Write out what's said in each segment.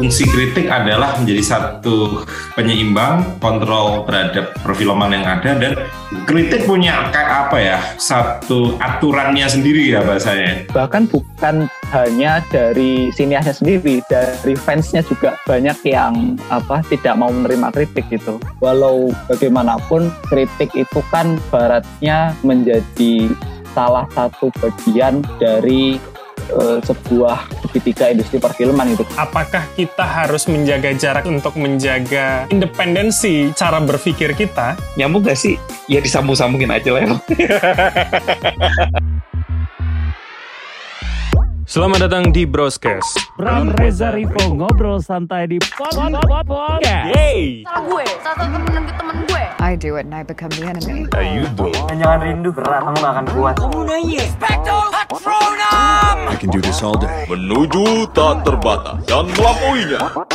fungsi kritik adalah menjadi satu penyeimbang kontrol terhadap perfilman yang ada dan kritik punya kayak apa ya satu aturannya sendiri ya bahasanya bahkan bukan hanya dari siniasnya sendiri dari fansnya juga banyak yang apa tidak mau menerima kritik gitu. Walau bagaimanapun kritik itu kan baratnya menjadi salah satu bagian dari uh, sebuah segitiga industri perfilman itu. Apakah kita harus menjaga jarak untuk menjaga independensi cara berpikir kita? Nyambung gak sih? Ya disambung-sambungin aja lah. Selamat datang di Broadcast. Bram Reza Rivo ngobrol santai di podcast. Yeay. Salah gue, salah satu temen temen gue. I do it and I become the enemy. Yeah, you do. Jangan rindu berat, kamu gak akan kuat. Kamu nanya. Spectre Patronum. I can do this all day. Menuju tak terbatas dan melampauinya.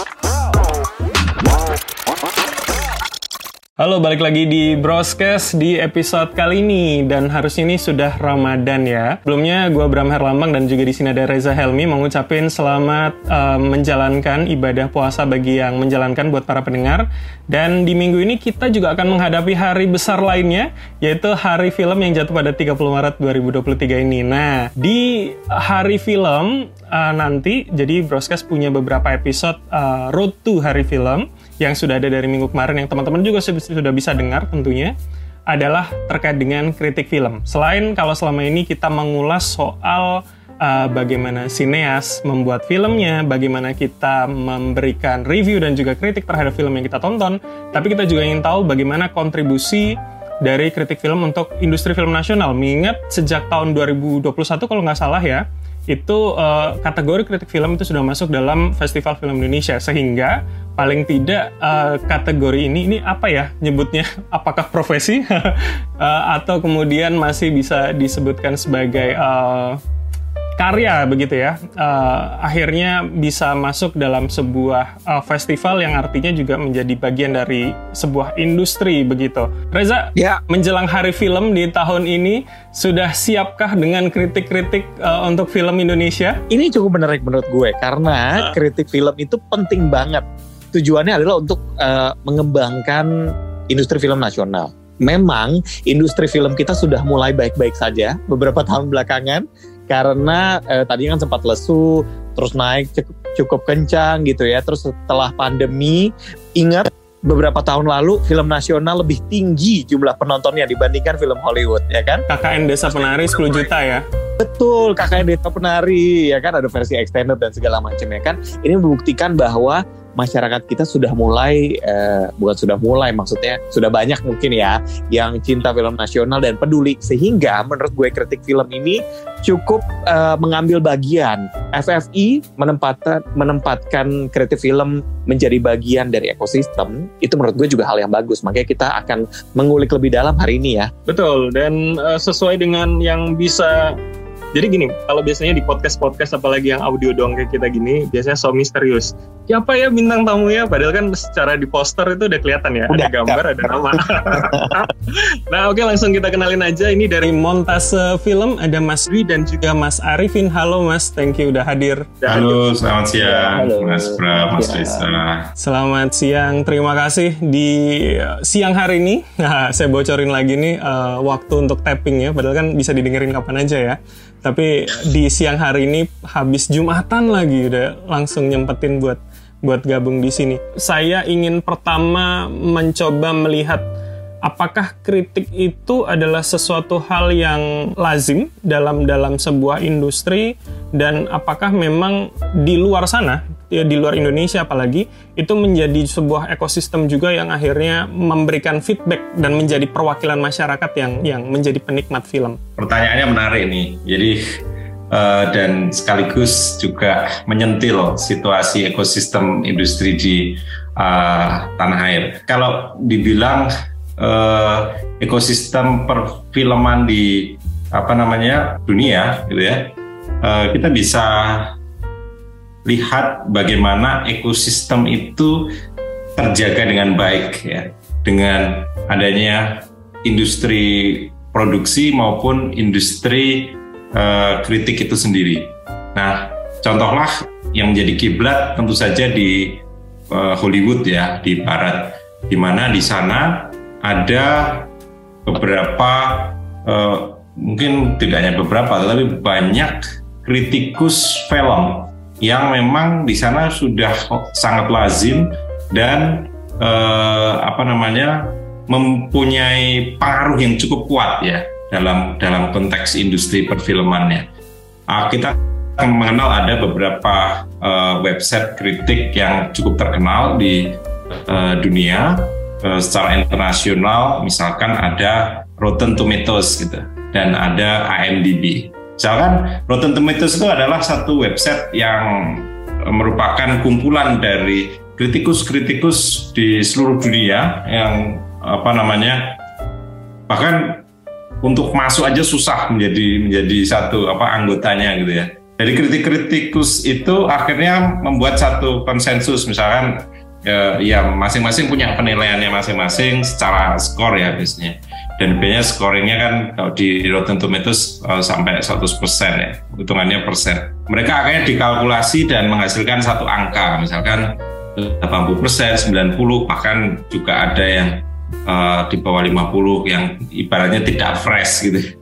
Halo, balik lagi di Broadcast di episode kali ini dan harusnya ini sudah Ramadan ya. Sebelumnya gue Bram Herlambang dan juga di sini ada Reza Helmi mengucapin selamat uh, menjalankan ibadah puasa bagi yang menjalankan buat para pendengar. Dan di minggu ini kita juga akan menghadapi hari besar lainnya yaitu hari film yang jatuh pada 30 Maret 2023 ini. Nah, di hari film uh, nanti jadi Broadcast punya beberapa episode uh, Road to Hari Film yang sudah ada dari minggu kemarin yang teman-teman juga sudah bisa dengar tentunya adalah terkait dengan kritik film. Selain kalau selama ini kita mengulas soal uh, bagaimana sineas membuat filmnya, bagaimana kita memberikan review dan juga kritik terhadap film yang kita tonton, tapi kita juga ingin tahu bagaimana kontribusi dari kritik film untuk industri film nasional. Mengingat sejak tahun 2021 kalau nggak salah ya, itu uh, kategori kritik film itu sudah masuk dalam Festival Film Indonesia. Sehingga paling tidak uh, kategori ini ini apa ya nyebutnya? Apakah profesi? Uh, atau kemudian masih bisa disebutkan sebagai uh, karya begitu ya. Uh, akhirnya bisa masuk dalam sebuah uh, festival yang artinya juga menjadi bagian dari sebuah industri begitu. Reza ya. menjelang hari film di tahun ini sudah siapkah dengan kritik-kritik uh, untuk film Indonesia? Ini cukup menarik menurut gue karena uh. kritik film itu penting banget. Tujuannya adalah untuk uh, mengembangkan industri film nasional. Memang industri film kita sudah mulai baik-baik saja beberapa tahun belakangan karena eh, tadi kan sempat lesu terus naik cukup, cukup kencang gitu ya. Terus setelah pandemi ingat beberapa tahun lalu film nasional lebih tinggi jumlah penontonnya dibandingkan film Hollywood ya kan? KKN Desa Penari 10 juta ya? Betul KKN Desa Penari ya kan? Ada versi extended dan segala macam ya kan? Ini membuktikan bahwa masyarakat kita sudah mulai eh, bukan sudah mulai maksudnya sudah banyak mungkin ya yang cinta film nasional dan peduli. Sehingga menurut gue kritik film ini cukup eh, mengambil bagian. FFI menempatkan menempatkan kritik film menjadi bagian dari ekosistem itu menurut gue juga hal yang bagus. Makanya kita akan mengulik lebih dalam hari ini ya. Betul. Dan uh, sesuai dengan yang bisa jadi gini, kalau biasanya di podcast-podcast apalagi yang audio doang kayak kita gini, biasanya so misterius. Siapa ya bintang tamu ya? Padahal kan secara di poster itu udah kelihatan ya, udah, ada gambar, ada nama. nah, oke okay, langsung kita kenalin aja. Ini dari Montase Film ada Mas Dwi dan juga Mas Arifin. Halo Mas, thank you udah hadir. Halo, selamat siang Halo. Mas Bram, Mas Risa. Selamat siang, terima kasih di uh, siang hari ini. Nah, saya bocorin lagi nih uh, waktu untuk tapping ya, padahal kan bisa didengerin kapan aja ya tapi di siang hari ini habis jumatan lagi udah langsung nyempetin buat buat gabung di sini. Saya ingin pertama mencoba melihat apakah kritik itu adalah sesuatu hal yang lazim dalam dalam sebuah industri dan apakah memang di luar sana ya di luar Indonesia apalagi itu menjadi sebuah ekosistem juga yang akhirnya memberikan feedback dan menjadi perwakilan masyarakat yang yang menjadi penikmat film. Pertanyaannya menarik nih. Jadi uh, dan sekaligus juga menyentil situasi ekosistem industri di uh, tanah air. Kalau dibilang uh, ekosistem perfilman di apa namanya dunia gitu ya, uh, kita bisa lihat bagaimana ekosistem itu terjaga dengan baik ya. Dengan adanya industri produksi maupun industri uh, kritik itu sendiri. Nah, contohlah yang menjadi kiblat tentu saja di uh, Hollywood ya di Barat, di mana di sana ada beberapa uh, mungkin tidak hanya beberapa, tapi banyak kritikus film yang memang di sana sudah sangat lazim dan uh, apa namanya mempunyai pengaruh yang cukup kuat ya dalam dalam konteks industri perfilmannya. Uh, kita mengenal ada beberapa uh, website kritik yang cukup terkenal di uh, dunia secara internasional, misalkan ada Rotten Tomatoes gitu dan ada IMDb. Misalkan Rotten Tomatoes itu adalah satu website yang merupakan kumpulan dari kritikus-kritikus di seluruh dunia yang apa namanya bahkan untuk masuk aja susah menjadi menjadi satu apa anggotanya gitu ya. Jadi kritik-kritikus itu akhirnya membuat satu konsensus misalkan ya, ya masing-masing punya penilaiannya masing-masing secara skor ya biasanya. Dan biasanya scoringnya kan kalau di Rotten Tomatoes uh, sampai 100% ya, hitungannya persen. Mereka akhirnya dikalkulasi dan menghasilkan satu angka, misalkan 80%, 90, bahkan juga ada yang uh, di bawah 50 yang ibaratnya tidak fresh gitu.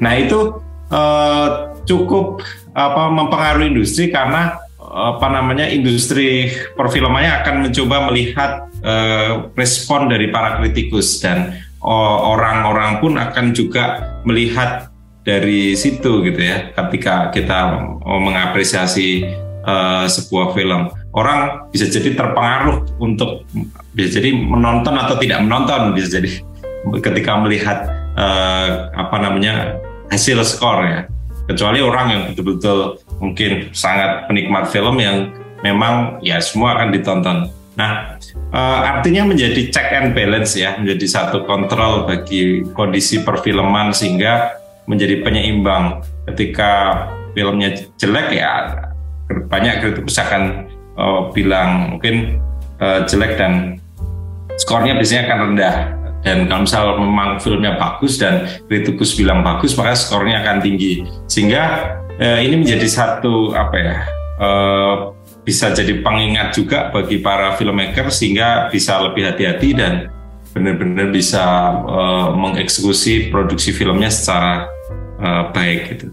Nah itu uh, cukup apa mempengaruhi industri karena apa namanya industri perfilmannya akan mencoba melihat uh, respon dari para kritikus dan orang-orang pun akan juga melihat dari situ gitu ya ketika kita mengapresiasi uh, sebuah film. Orang bisa jadi terpengaruh untuk bisa jadi menonton atau tidak menonton bisa jadi ketika melihat uh, apa namanya hasil skor ya kecuali orang yang betul-betul mungkin sangat penikmat film yang memang ya semua akan ditonton. Nah, uh, artinya menjadi check and balance ya, menjadi satu kontrol bagi kondisi perfilman sehingga menjadi penyeimbang. Ketika filmnya jelek ya banyak kritikus akan uh, bilang mungkin uh, jelek dan skornya biasanya akan rendah dan kalau misal memang filmnya bagus dan kritikus bilang bagus maka skornya akan tinggi. Sehingga eh, ini menjadi satu apa ya eh, bisa jadi pengingat juga bagi para filmmaker sehingga bisa lebih hati-hati dan benar-benar bisa eh, mengeksekusi produksi filmnya secara eh, baik gitu.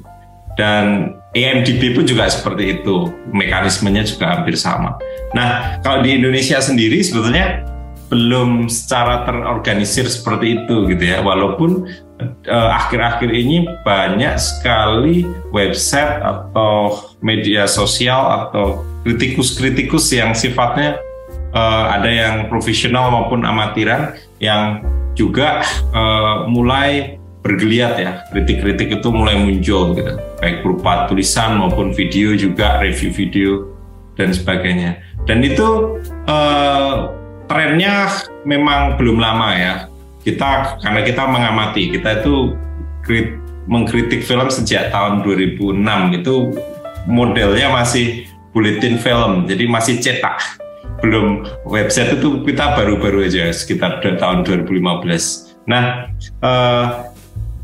Dan IMDb pun juga seperti itu. Mekanismenya juga hampir sama. Nah kalau di Indonesia sendiri sebetulnya belum secara terorganisir seperti itu gitu ya. Walaupun eh, akhir-akhir uh, ini banyak sekali website atau media sosial atau kritikus-kritikus yang sifatnya uh, ada yang profesional maupun amatiran yang juga uh, mulai bergeliat ya. Kritik-kritik itu mulai muncul gitu. Baik berupa tulisan maupun video juga review video dan sebagainya. Dan itu uh, trennya memang belum lama ya. Kita karena kita mengamati, kita itu krit, mengkritik film sejak tahun 2006 itu modelnya masih bulletin film, jadi masih cetak. Belum website itu kita baru-baru aja sekitar tahun 2015. Nah, eh,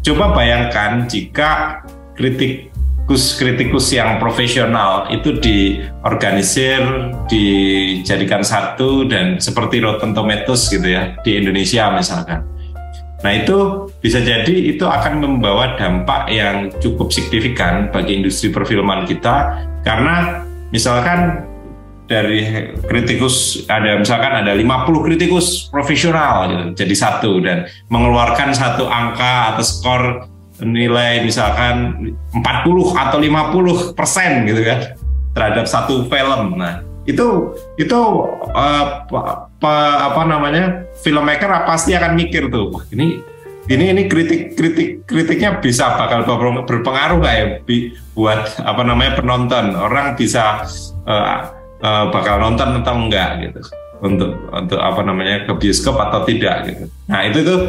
coba bayangkan jika kritik kritikus-kritikus yang profesional itu diorganisir, dijadikan satu dan seperti Rotten Tomatoes gitu ya di Indonesia misalkan. Nah itu bisa jadi itu akan membawa dampak yang cukup signifikan bagi industri perfilman kita karena misalkan dari kritikus ada misalkan ada 50 kritikus profesional gitu, jadi satu dan mengeluarkan satu angka atau skor nilai misalkan 40 atau 50 persen gitu kan terhadap satu film. Nah itu itu apa, apa namanya filmmaker pasti akan mikir tuh ini ini ini kritik kritik kritiknya bisa bakal berpengaruh nggak ya buat apa namanya penonton orang bisa uh, uh, bakal nonton atau enggak gitu untuk untuk apa namanya ke bioskop atau tidak gitu. Nah itu tuh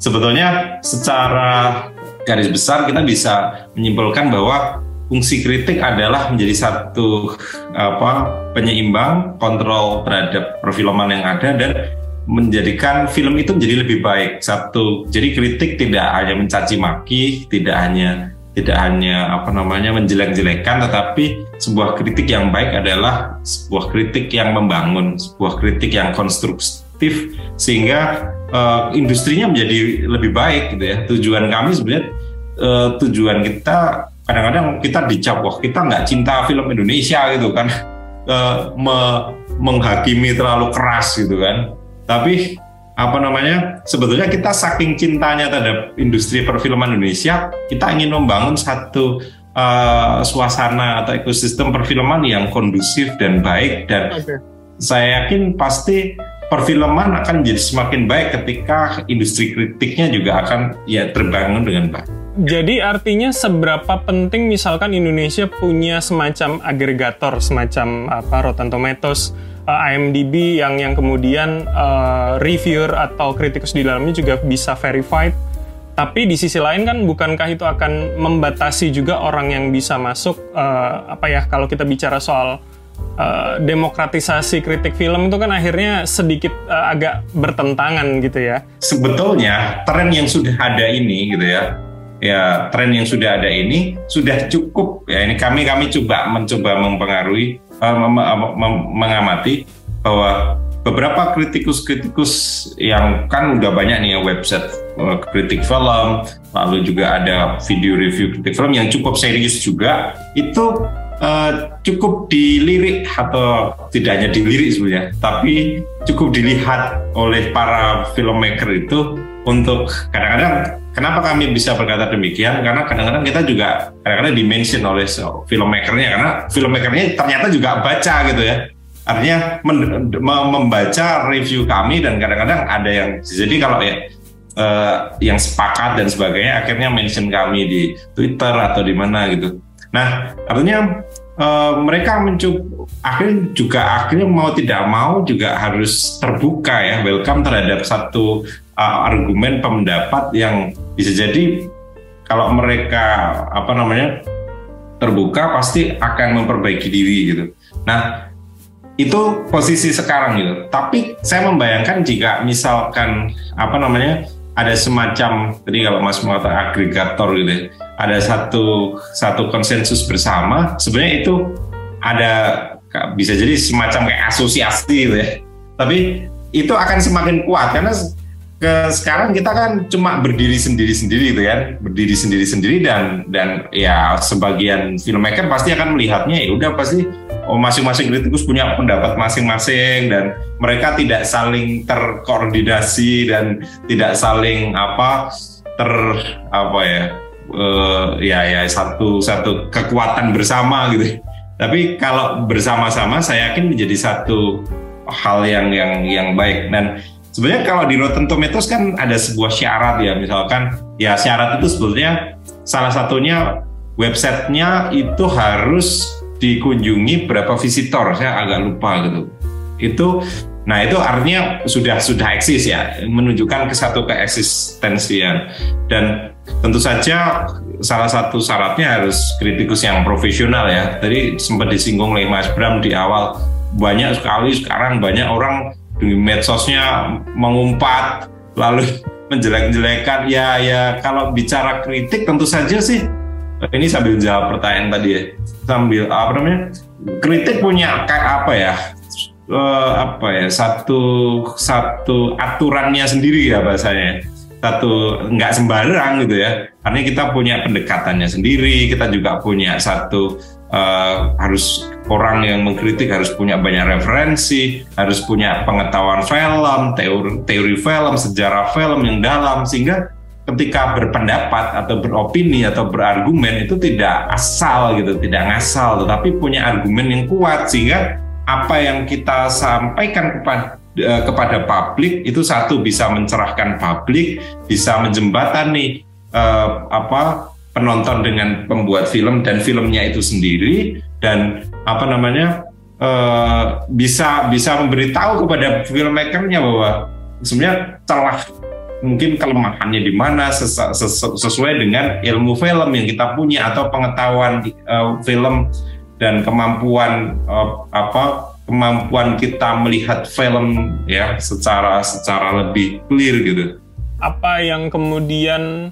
sebetulnya secara garis besar kita bisa menyimpulkan bahwa fungsi kritik adalah menjadi satu apa penyeimbang kontrol terhadap perfilman yang ada dan menjadikan film itu menjadi lebih baik. Satu, jadi kritik tidak hanya mencaci maki, tidak hanya tidak hanya apa namanya menjelek-jelekan tetapi sebuah kritik yang baik adalah sebuah kritik yang membangun sebuah kritik yang konstruktif sehingga uh, industrinya menjadi lebih baik gitu ya. Tujuan kami sebenarnya uh, tujuan kita kadang-kadang kita dicap wah kita nggak cinta film Indonesia gitu kan. Uh, me menghakimi terlalu keras gitu kan. Tapi apa namanya sebetulnya kita saking cintanya terhadap industri perfilman Indonesia kita ingin membangun satu uh, suasana atau ekosistem perfilman yang kondusif dan baik dan okay. saya yakin pasti perfilman akan jadi semakin baik ketika industri kritiknya juga akan ya terbangun dengan baik. Jadi artinya seberapa penting misalkan Indonesia punya semacam agregator semacam apa Rotten Tomatoes uh, IMDb yang yang kemudian uh, reviewer atau kritikus di dalamnya juga bisa verified. Tapi di sisi lain kan bukankah itu akan membatasi juga orang yang bisa masuk uh, apa ya kalau kita bicara soal uh, demokratisasi kritik film itu kan akhirnya sedikit uh, agak bertentangan gitu ya. Sebetulnya tren yang sudah ada ini gitu ya ya tren yang sudah ada ini sudah cukup ya ini kami kami coba mencoba mempengaruhi uh, mengamati bahwa beberapa kritikus-kritikus yang kan udah banyak nih ya website kritik film, lalu juga ada video review kritik film yang cukup serius juga, itu uh, cukup dilirik atau tidak hanya dilirik sebenarnya, tapi cukup dilihat oleh para filmmaker itu untuk kadang-kadang kenapa kami bisa berkata demikian? Karena kadang-kadang kita juga kadang-kadang dimention oleh filmmakernya karena filmmakernya ternyata juga baca gitu ya. Artinya membaca review kami dan kadang-kadang ada yang jadi kalau ya uh, yang sepakat dan sebagainya akhirnya mention kami di Twitter atau di mana gitu nah artinya uh, mereka mencoba akhirnya juga akhirnya mau tidak mau juga harus terbuka ya welcome terhadap satu uh, argumen pendapat yang bisa jadi kalau mereka apa namanya terbuka pasti akan memperbaiki diri gitu. Nah itu posisi sekarang gitu. Tapi saya membayangkan jika misalkan apa namanya ada semacam tadi kalau Mas mengatakan agregator gitu, ya, ada satu satu konsensus bersama. Sebenarnya itu ada bisa jadi semacam kayak asosiasi gitu ya. Tapi itu akan semakin kuat karena ke sekarang kita kan cuma berdiri sendiri-sendiri gitu kan, berdiri sendiri-sendiri dan dan ya sebagian filmmaker pasti akan melihatnya ya udah pasti oh masing-masing kritikus punya pendapat masing-masing dan mereka tidak saling terkoordinasi dan tidak saling apa ter apa ya uh, ya ya satu satu kekuatan bersama gitu. Tapi kalau bersama-sama saya yakin menjadi satu hal yang yang yang baik dan Sebenarnya kalau di Rotten Tomatoes kan ada sebuah syarat ya, misalkan ya syarat itu sebetulnya salah satunya websitenya itu harus dikunjungi berapa visitor, saya agak lupa gitu. Itu Nah itu artinya sudah sudah eksis ya, menunjukkan ke satu keeksistensian dan tentu saja salah satu syaratnya harus kritikus yang profesional ya. Tadi sempat disinggung oleh Mas Bram di awal banyak sekali sekarang banyak orang di medsosnya mengumpat lalu menjelek-jelekan. Ya ya kalau bicara kritik tentu saja sih ini sambil jawab pertanyaan tadi ya. Sambil apa namanya kritik punya kayak apa ya uh, apa ya satu satu aturannya sendiri ya bahasanya. Satu nggak sembarang gitu ya. Karena kita punya pendekatannya sendiri kita juga punya satu uh, harus orang yang mengkritik harus punya banyak referensi harus punya pengetahuan film teori teori film sejarah film yang dalam. Sehingga ketika berpendapat atau beropini atau berargumen itu tidak asal gitu tidak ngasal tetapi punya argumen yang kuat. Sehingga apa yang kita sampaikan kepada Eh, kepada publik itu satu bisa mencerahkan publik, bisa menjembatani uh, apa penonton dengan pembuat film dan filmnya itu sendiri dan apa namanya uh, bisa bisa memberitahu kepada filmmakernya bahwa sebenarnya celah mungkin kelemahannya di mana sesuai dengan ilmu film yang kita punya atau pengetahuan uh, film dan kemampuan uh, apa kemampuan kita melihat film ya secara secara lebih clear gitu. Apa yang kemudian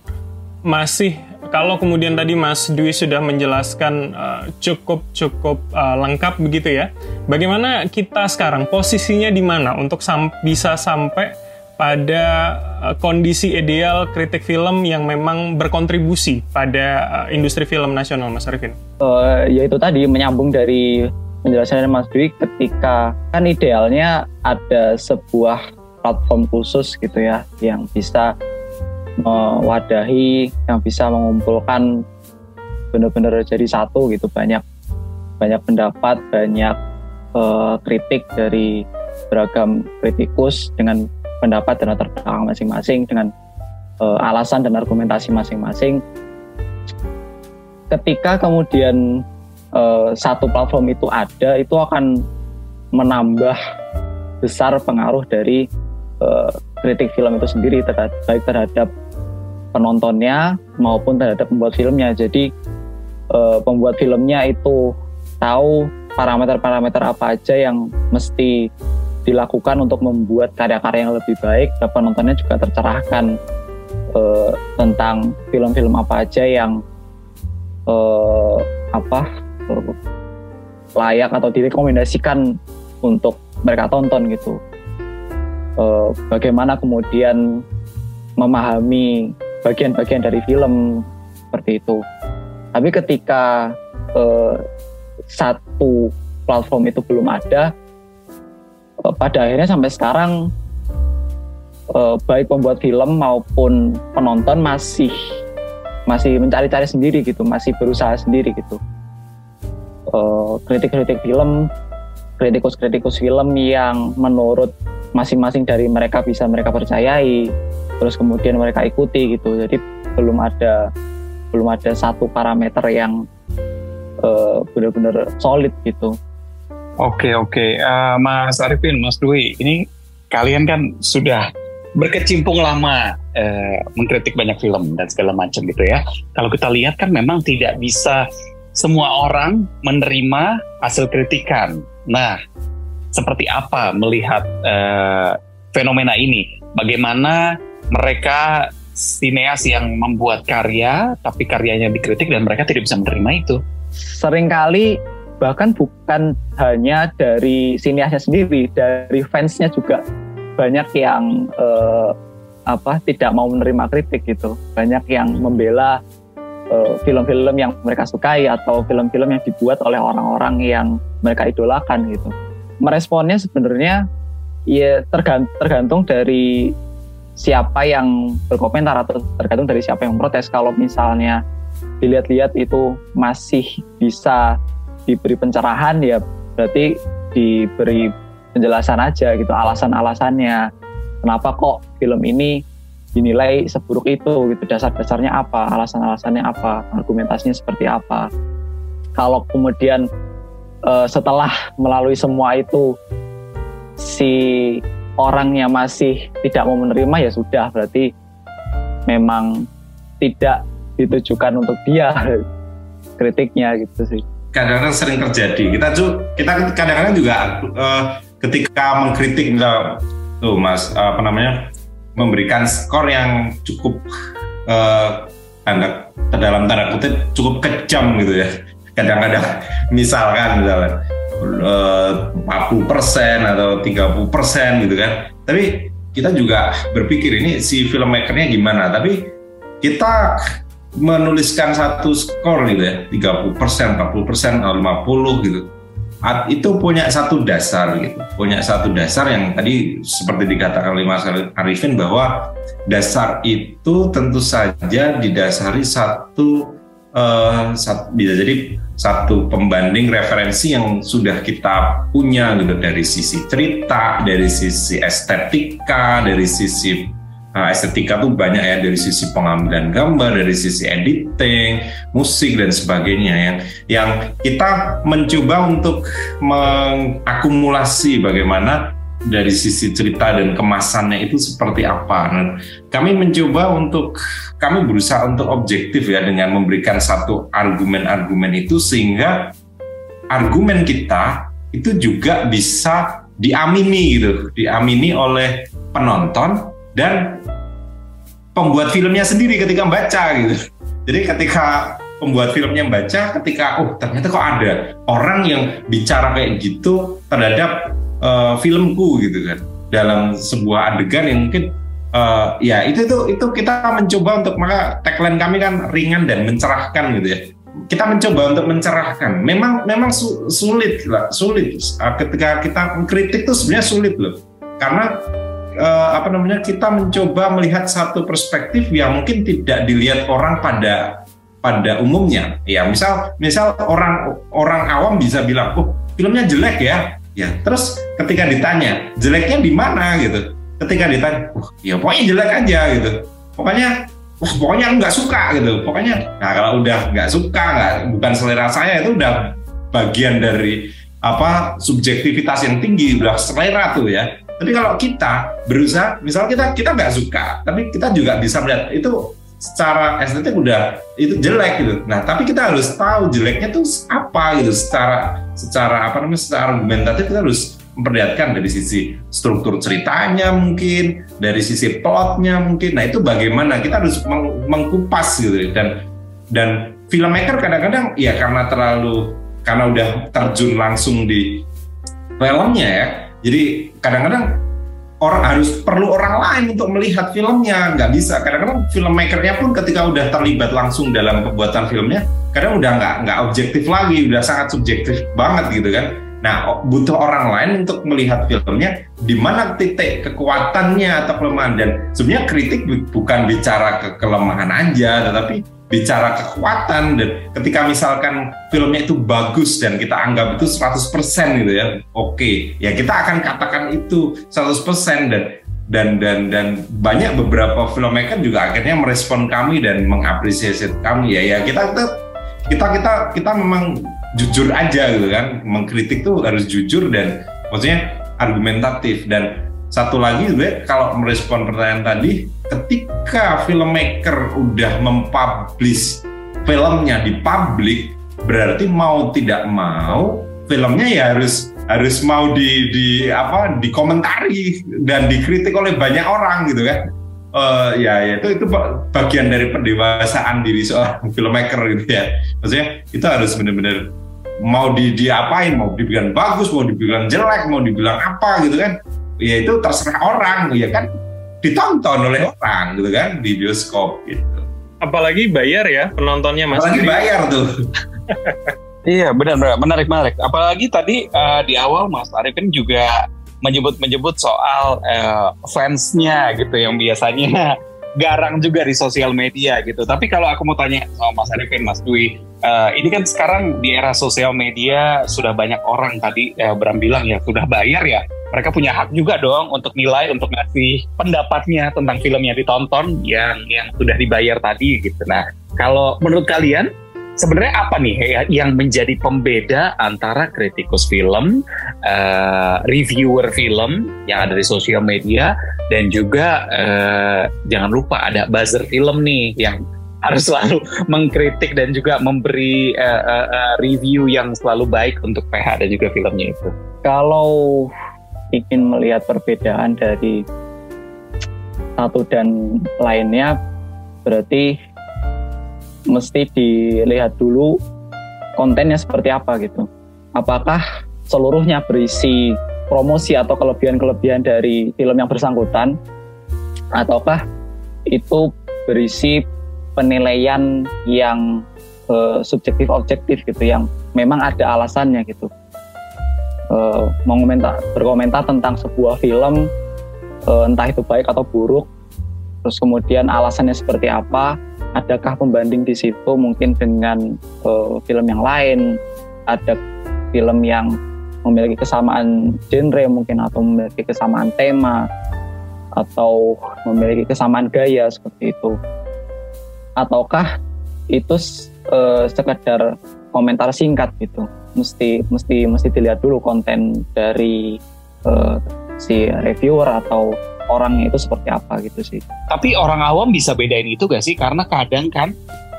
masih kalau kemudian tadi Mas Dwi sudah menjelaskan uh, cukup cukup uh, lengkap begitu ya. Bagaimana kita sekarang posisinya di mana untuk sam bisa sampai pada uh, kondisi ideal kritik film yang memang berkontribusi pada uh, industri film nasional, Mas Arifin? Uh, yaitu tadi menyambung dari penjelasan Mas Dwi ketika kan idealnya ada sebuah platform khusus gitu ya yang bisa mewadahi yang bisa mengumpulkan benar-benar jadi satu gitu banyak banyak pendapat banyak uh, kritik dari beragam kritikus dengan pendapat dan latar belakang masing-masing dengan uh, alasan dan argumentasi masing-masing ketika kemudian uh, satu platform itu ada itu akan menambah besar pengaruh dari uh, kritik film itu sendiri terhadap, baik terhadap penontonnya maupun terhadap pembuat filmnya. Jadi uh, pembuat filmnya itu tahu parameter-parameter apa aja yang mesti dilakukan untuk membuat karya-karya yang lebih baik dan penontonnya juga tercerahkan uh, tentang film-film apa aja yang uh, apa layak atau direkomendasikan untuk mereka tonton gitu. Uh, bagaimana kemudian memahami bagian-bagian dari film seperti itu. Tapi ketika uh, satu platform itu belum ada, pada akhirnya sampai sekarang uh, baik pembuat film maupun penonton masih masih mencari-cari sendiri gitu, masih berusaha sendiri gitu. Kritik-kritik uh, film, kritikus-kritikus film yang menurut masing-masing dari mereka bisa mereka percayai terus kemudian mereka ikuti gitu jadi belum ada belum ada satu parameter yang uh, benar-benar solid gitu oke oke. Uh, Mas Arifin Mas Dwi ini kalian kan sudah berkecimpung lama uh, mengkritik banyak film dan segala macam gitu ya. Kalau kita lihat kan memang tidak bisa semua orang menerima hasil kritikan. Nah seperti apa melihat uh, fenomena ini? Bagaimana mereka sineas yang membuat karya tapi karyanya dikritik dan mereka tidak bisa menerima itu. Seringkali bahkan bukan hanya dari sineasnya sendiri, dari fansnya juga banyak yang eh, apa tidak mau menerima kritik gitu. Banyak yang membela eh, film-film yang mereka sukai atau film-film yang dibuat oleh orang-orang yang mereka idolakan gitu. Meresponnya sebenarnya ya tergantung dari siapa yang berkomentar atau tergantung dari siapa yang protes. Kalau misalnya dilihat-lihat itu masih bisa diberi pencerahan ya berarti diberi penjelasan aja gitu alasan-alasannya kenapa kok film ini dinilai seburuk itu gitu dasar-dasarnya apa alasan-alasannya apa argumentasinya seperti apa kalau kemudian uh, setelah melalui semua itu si orangnya masih tidak mau menerima ya sudah berarti memang tidak ditujukan untuk dia kritiknya gitu sih. Kadang-kadang sering terjadi. Kita tuh kita kadang-kadang juga uh, ketika mengkritik misal tuh Mas apa namanya memberikan skor yang cukup uh, tanda dalam tanda kutip cukup kejam gitu ya. Kadang-kadang misalkan misalnya 40 eh, persen atau 30 persen gitu kan. Tapi kita juga berpikir ini si filmmakernya gimana. Tapi kita menuliskan satu skor gitu ya, 30 persen, 40 persen, 50 gitu. Itu punya satu dasar gitu, punya satu dasar yang tadi seperti dikatakan oleh Mas Arifin bahwa dasar itu tentu saja didasari satu uh, bisa jadi satu pembanding referensi yang sudah kita punya gitu dari sisi cerita, dari sisi estetika, dari sisi uh, estetika tuh banyak ya dari sisi pengambilan gambar, dari sisi editing, musik dan sebagainya yang yang kita mencoba untuk mengakumulasi bagaimana dari sisi cerita dan kemasannya itu seperti apa. Dan kami mencoba untuk kami berusaha untuk objektif ya dengan memberikan satu argumen-argumen itu sehingga argumen kita itu juga bisa diamini gitu, diamini oleh penonton dan pembuat filmnya sendiri ketika membaca gitu. Jadi ketika pembuat filmnya baca, ketika oh ternyata kok ada orang yang bicara kayak gitu terhadap uh, filmku gitu kan. Dalam sebuah adegan yang mungkin uh, ya itu itu itu kita mencoba untuk maka tagline kami kan ringan dan mencerahkan gitu ya. Kita mencoba untuk mencerahkan. Memang memang su, sulit lah sulit. Uh, ketika kita mengkritik itu sebenarnya sulit loh. Karena uh, apa namanya kita mencoba melihat satu perspektif yang mungkin tidak dilihat orang pada pada umumnya. Ya misal misal orang orang awam bisa bilang oh filmnya jelek ya. Ya terus ketika ditanya jeleknya di mana? gitu. Ketika ditanya oh, ya pokoknya jelek aja gitu. Pokoknya wah pokoknya aku nggak suka gitu. Pokoknya nah kalau udah nggak suka nggak bukan selera saya itu udah bagian dari apa subjektivitas yang tinggi udah selera tuh ya tapi kalau kita berusaha misal kita kita nggak suka tapi kita juga bisa melihat itu secara estetik udah itu jelek gitu. Nah, tapi kita harus tahu jeleknya tuh apa gitu secara secara apa namanya secara argumentatif kita harus memperlihatkan dari sisi struktur ceritanya mungkin, dari sisi plotnya mungkin. Nah, itu bagaimana kita harus meng mengkupas gitu dan dan filmmaker kadang-kadang ya karena terlalu karena udah terjun langsung di filmnya ya. Jadi kadang-kadang orang harus perlu orang lain untuk melihat filmnya nggak bisa. Kadang-kadang filmmakernya pun ketika udah terlibat langsung dalam pembuatan filmnya kadang udah nggak nggak objektif lagi udah sangat subjektif banget gitu kan. Nah butuh orang lain untuk melihat filmnya di mana titik kekuatannya atau kelemahan. Dan sebenarnya kritik bukan bicara ke kelemahan aja tetapi bicara kekuatan dan ketika misalkan filmnya itu bagus dan kita anggap itu 100% gitu ya oke okay. ya kita akan katakan itu 100% dan dan dan dan banyak beberapa filmmaker juga akhirnya merespon kami dan mengapresiasi kami ya ya kita kita kita kita, kita memang jujur aja gitu kan mengkritik tuh harus jujur dan maksudnya argumentatif dan satu lagi gue kalau merespon pertanyaan tadi ketika filmmaker udah mempublish filmnya di publik berarti mau tidak mau filmnya ya harus harus mau di di apa dikomentari dan dikritik oleh banyak orang gitu kan. Uh, ya, ya itu itu bagian dari pendewasaan diri seorang filmmaker gitu ya. Maksudnya itu harus benar-benar mau di diapain mau dibilang bagus mau dibilang jelek mau dibilang apa gitu kan ya itu terserah orang ya kan ditonton oleh orang gitu kan di bioskop gitu. Apalagi bayar ya penontonnya mas. Apalagi bayar tuh. iya benar benar menarik menarik. Apalagi tadi uh, di awal Mas Arifin juga menyebut menyebut soal uh, fansnya gitu yang biasanya garang juga di sosial media gitu. Tapi kalau aku mau tanya sama Mas Arifin, Mas Dwi, uh, ini kan sekarang di era sosial media sudah banyak orang tadi uh, Bram bilang ya sudah bayar ya mereka punya hak juga dong untuk nilai untuk ngasih pendapatnya tentang film yang ditonton yang yang sudah dibayar tadi gitu. Nah, kalau menurut kalian sebenarnya apa nih yang menjadi pembeda antara kritikus film, uh, reviewer film yang ada di sosial media dan juga uh, jangan lupa ada buzzer film nih yang harus selalu mengkritik dan juga memberi uh, uh, review yang selalu baik untuk PH dan juga filmnya itu. Kalau ingin melihat perbedaan dari satu dan lainnya berarti mesti dilihat dulu kontennya seperti apa gitu. Apakah seluruhnya berisi promosi atau kelebihan-kelebihan dari film yang bersangkutan ataukah itu berisi penilaian yang uh, subjektif objektif gitu yang memang ada alasannya gitu uh, mengomentar berkomentar tentang sebuah film uh, entah itu baik atau buruk terus kemudian alasannya seperti apa adakah pembanding di situ mungkin dengan uh, film yang lain? Ada film yang memiliki kesamaan genre mungkin atau memiliki kesamaan tema atau memiliki kesamaan gaya seperti itu? Ataukah itu uh, sekedar komentar singkat gitu? Mesti mesti mesti dilihat dulu konten dari uh, si reviewer atau orangnya itu seperti apa gitu sih. Tapi orang awam bisa bedain itu gak sih? Karena kadang kan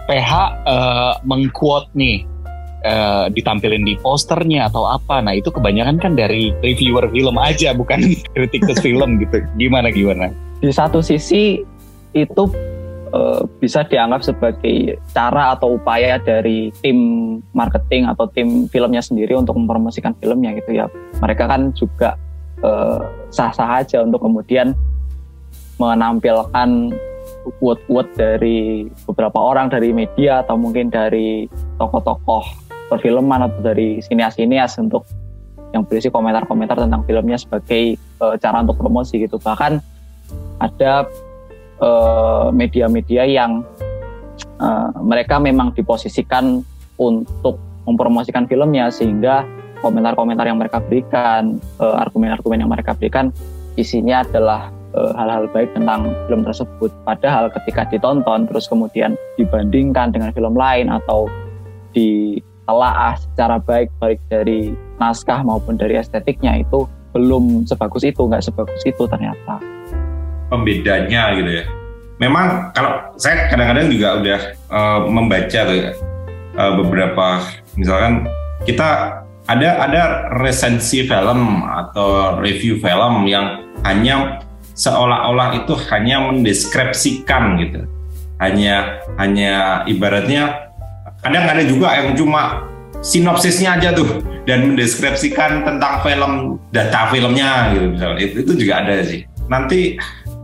PH uh, eh, mengquote nih uh, ditampilin di posternya atau apa. Nah itu kebanyakan kan dari reviewer film aja bukan kritikus film gitu. Gimana gimana? Di satu sisi itu uh, bisa dianggap sebagai cara atau upaya dari tim marketing atau tim filmnya sendiri untuk mempromosikan filmnya gitu ya. Mereka kan juga sah-sah aja untuk kemudian menampilkan quote-quote dari beberapa orang dari media atau mungkin dari tokoh-tokoh perfilman atau dari sinias-sinias untuk yang berisi komentar-komentar tentang filmnya sebagai uh, cara untuk promosi gitu. Bahkan ada uh, media-media yang uh, mereka memang diposisikan untuk mempromosikan filmnya sehingga komentar-komentar yang mereka berikan, argumen-argumen yang mereka berikan isinya adalah hal-hal baik tentang film tersebut. Padahal ketika ditonton terus kemudian dibandingkan dengan film lain atau di telaah secara baik baik dari naskah maupun dari estetiknya itu belum sebagus itu, nggak sebagus itu ternyata. Pembedanya gitu ya. Memang kalau saya kadang-kadang juga udah uh, membaca tuh ya, uh, beberapa misalkan kita ada ada resensi film atau review film yang hanya seolah-olah itu hanya mendeskripsikan gitu. Hanya hanya ibaratnya kadang ada juga yang cuma sinopsisnya aja tuh dan mendeskripsikan tentang film data filmnya gitu misalnya. Itu, itu juga ada sih. Nanti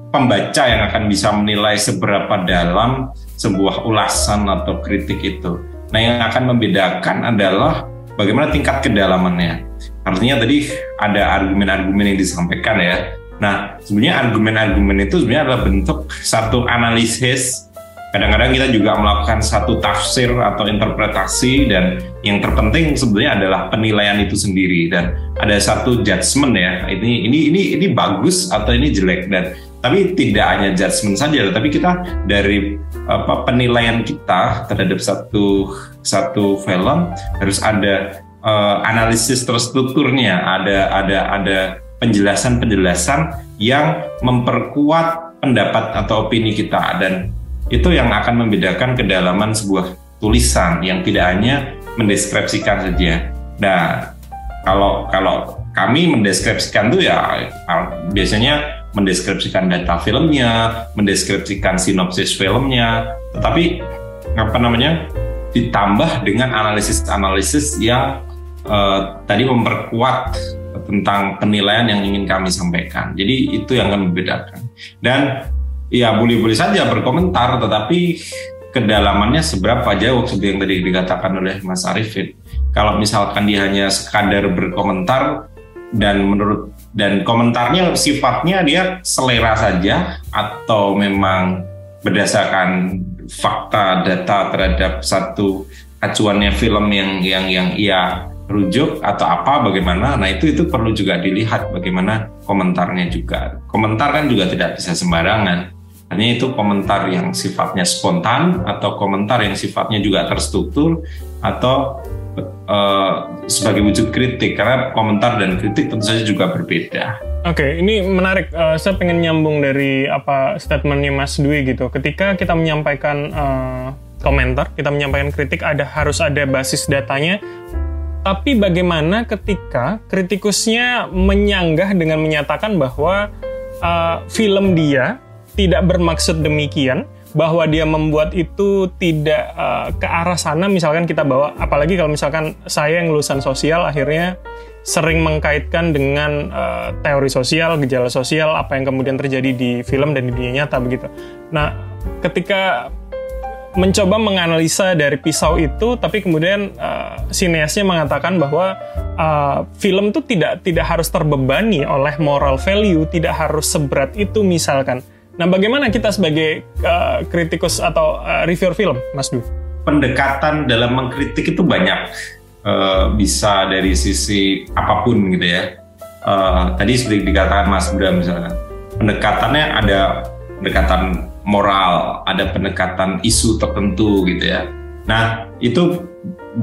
pembaca yang akan bisa menilai seberapa dalam sebuah ulasan atau kritik itu. Nah yang akan membedakan adalah bagaimana tingkat kedalamannya? Artinya tadi ada argumen-argumen yang disampaikan ya. Nah sebenarnya argumen-argumen itu sebenarnya adalah bentuk satu analisis. Kadang-kadang kita juga melakukan satu tafsir atau interpretasi dan yang terpenting sebenarnya adalah penilaian itu sendiri. Dan ada satu judgement ya ini ini ini ini bagus atau ini jelek. Dan tapi tidak hanya judgement saja tapi kita dari apa penilaian kita terhadap satu satu film harus ada uh, analisis terstrukturnya ada ada ada penjelasan-penjelasan yang memperkuat pendapat atau opini kita dan itu yang akan membedakan kedalaman sebuah tulisan yang tidak hanya mendeskripsikan saja. Nah, kalau kalau kami mendeskripsikan itu ya biasanya mendeskripsikan data filmnya, mendeskripsikan sinopsis filmnya, tetapi apa namanya ditambah dengan analisis-analisis yang uh, tadi memperkuat tentang penilaian yang ingin kami sampaikan. Jadi itu yang akan membedakan. Dan ya boleh-boleh saja berkomentar, tetapi kedalamannya seberapa jauh seperti yang tadi dikatakan oleh Mas Arifin. Kalau misalkan dia hanya sekadar berkomentar dan menurut dan komentarnya sifatnya dia selera saja atau memang berdasarkan fakta data terhadap satu acuannya film yang yang yang ia rujuk atau apa bagaimana. Nah itu itu perlu juga dilihat bagaimana komentarnya juga. Komentar kan juga tidak bisa sembarangan. Hanya itu komentar yang sifatnya spontan atau komentar yang sifatnya juga terstruktur atau uh, sebagai wujud kritik karena komentar dan kritik tentu saja juga berbeda. Oke, okay, ini menarik. Uh, saya pengen nyambung dari apa statementnya Mas Dwi gitu. Ketika kita menyampaikan uh, komentar, kita menyampaikan kritik, ada harus ada basis datanya. Tapi bagaimana ketika kritikusnya menyanggah dengan menyatakan bahwa uh, film dia tidak bermaksud demikian bahwa dia membuat itu tidak uh, ke arah sana misalkan kita bawa apalagi kalau misalkan saya yang lulusan sosial akhirnya sering mengkaitkan dengan uh, teori sosial, gejala sosial, apa yang kemudian terjadi di film dan di dunia nyata begitu. Nah, ketika mencoba menganalisa dari pisau itu, tapi kemudian uh, sineasnya mengatakan bahwa uh, film itu tidak tidak harus terbebani oleh moral value, tidak harus seberat itu misalkan Nah, bagaimana kita sebagai uh, kritikus atau uh, reviewer film, Mas Du? Pendekatan dalam mengkritik itu banyak, uh, bisa dari sisi apa pun gitu ya. Uh, tadi seperti dikatakan Mas Bram misalnya, pendekatannya ada pendekatan moral, ada pendekatan isu tertentu gitu ya. Nah, itu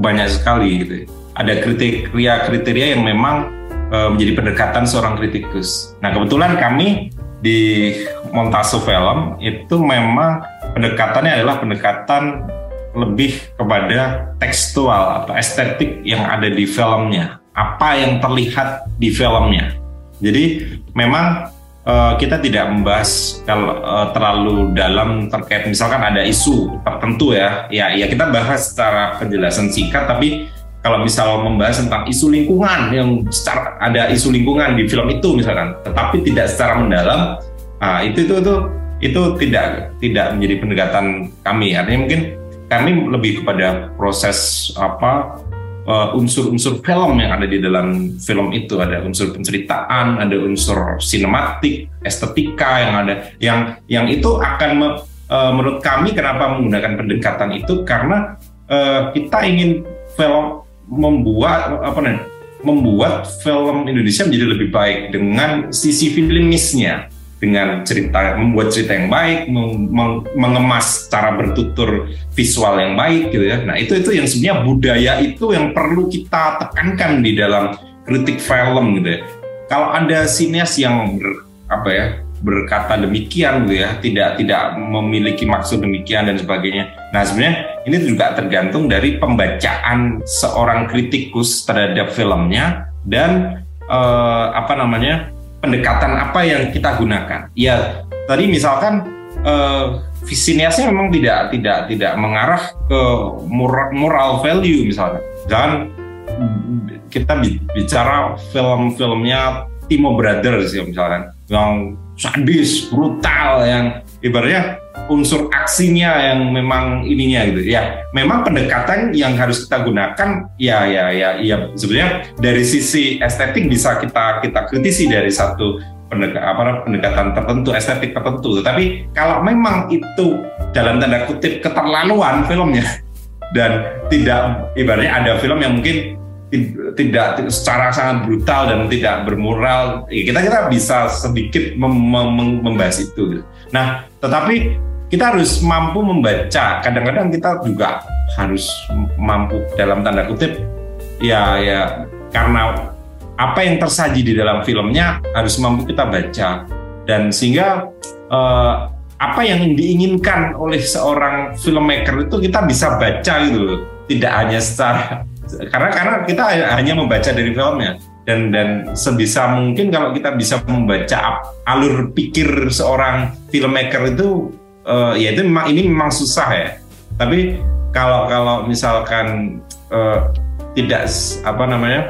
banyak sekali gitu. Ada kriteria-kriteria yang memang uh, menjadi pendekatan seorang kritikus. Nah, kebetulan kami di montase film itu memang pendekatannya adalah pendekatan lebih kepada tekstual atau estetik yang ada di filmnya, apa yang terlihat di filmnya. Jadi memang uh, kita tidak membahas kalau uh, terlalu dalam terkait misalkan ada isu tertentu ya, ya ya kita bahas secara penjelasan singkat tapi kalau misal membahas tentang isu lingkungan yang secara ada isu lingkungan di film itu misalkan, tetapi tidak secara mendalam, nah, itu itu itu itu tidak tidak menjadi pendekatan kami. Artinya mungkin kami lebih kepada proses apa uh, unsur-unsur film yang ada di dalam film itu ada unsur penceritaan, ada unsur sinematik, estetika yang ada yang yang itu akan me, uh, menurut kami kenapa menggunakan pendekatan itu karena uh, kita ingin film membuat apa nih membuat film Indonesia menjadi lebih baik dengan sisi filmisnya dengan cerita membuat cerita yang baik meng, mengemas cara bertutur visual yang baik gitu ya. Nah itu itu yang sebenarnya budaya itu yang perlu kita tekankan di dalam kritik film gitu ya. Kalau ada sinias yang ber, apa ya berkata demikian gitu ya tidak tidak memiliki maksud demikian dan sebagainya nah sebenarnya ini juga tergantung dari pembacaan seorang kritikus terhadap filmnya dan eh, apa namanya pendekatan apa yang kita gunakan. Ya, tadi misalkan uh, siniasnya memang tidak tidak tidak mengarah ke moral, moral value misalnya. Dan kita bicara film-filmnya Timo Brothers ya misalkan yang sadis, brutal, yang ibaratnya unsur aksinya yang memang ininya gitu ya memang pendekatan yang harus kita gunakan ya ya ya ya sebenarnya dari sisi estetik bisa kita kita kritisi dari satu pendek, apa, pendekatan tertentu estetik tertentu tapi kalau memang itu dalam tanda kutip keterlaluan filmnya dan tidak ibaratnya ada film yang mungkin tidak secara sangat brutal dan tidak bermoral ya kita kita bisa sedikit mem, mem, membahas itu gitu. Nah tetapi kita harus mampu membaca. Kadang-kadang kita juga harus mampu dalam tanda kutip ya ya karena apa yang tersaji di dalam filmnya harus mampu kita baca. Dan sehingga eh, apa yang diinginkan oleh seorang filmmaker itu kita bisa baca gitu tidak hanya secara karena karena kita hanya membaca dari filmnya dan dan sebisa mungkin kalau kita bisa membaca alur pikir seorang filmmaker itu uh, ya itu memang ini memang susah ya. Tapi kalau kalau misalkan uh, tidak apa namanya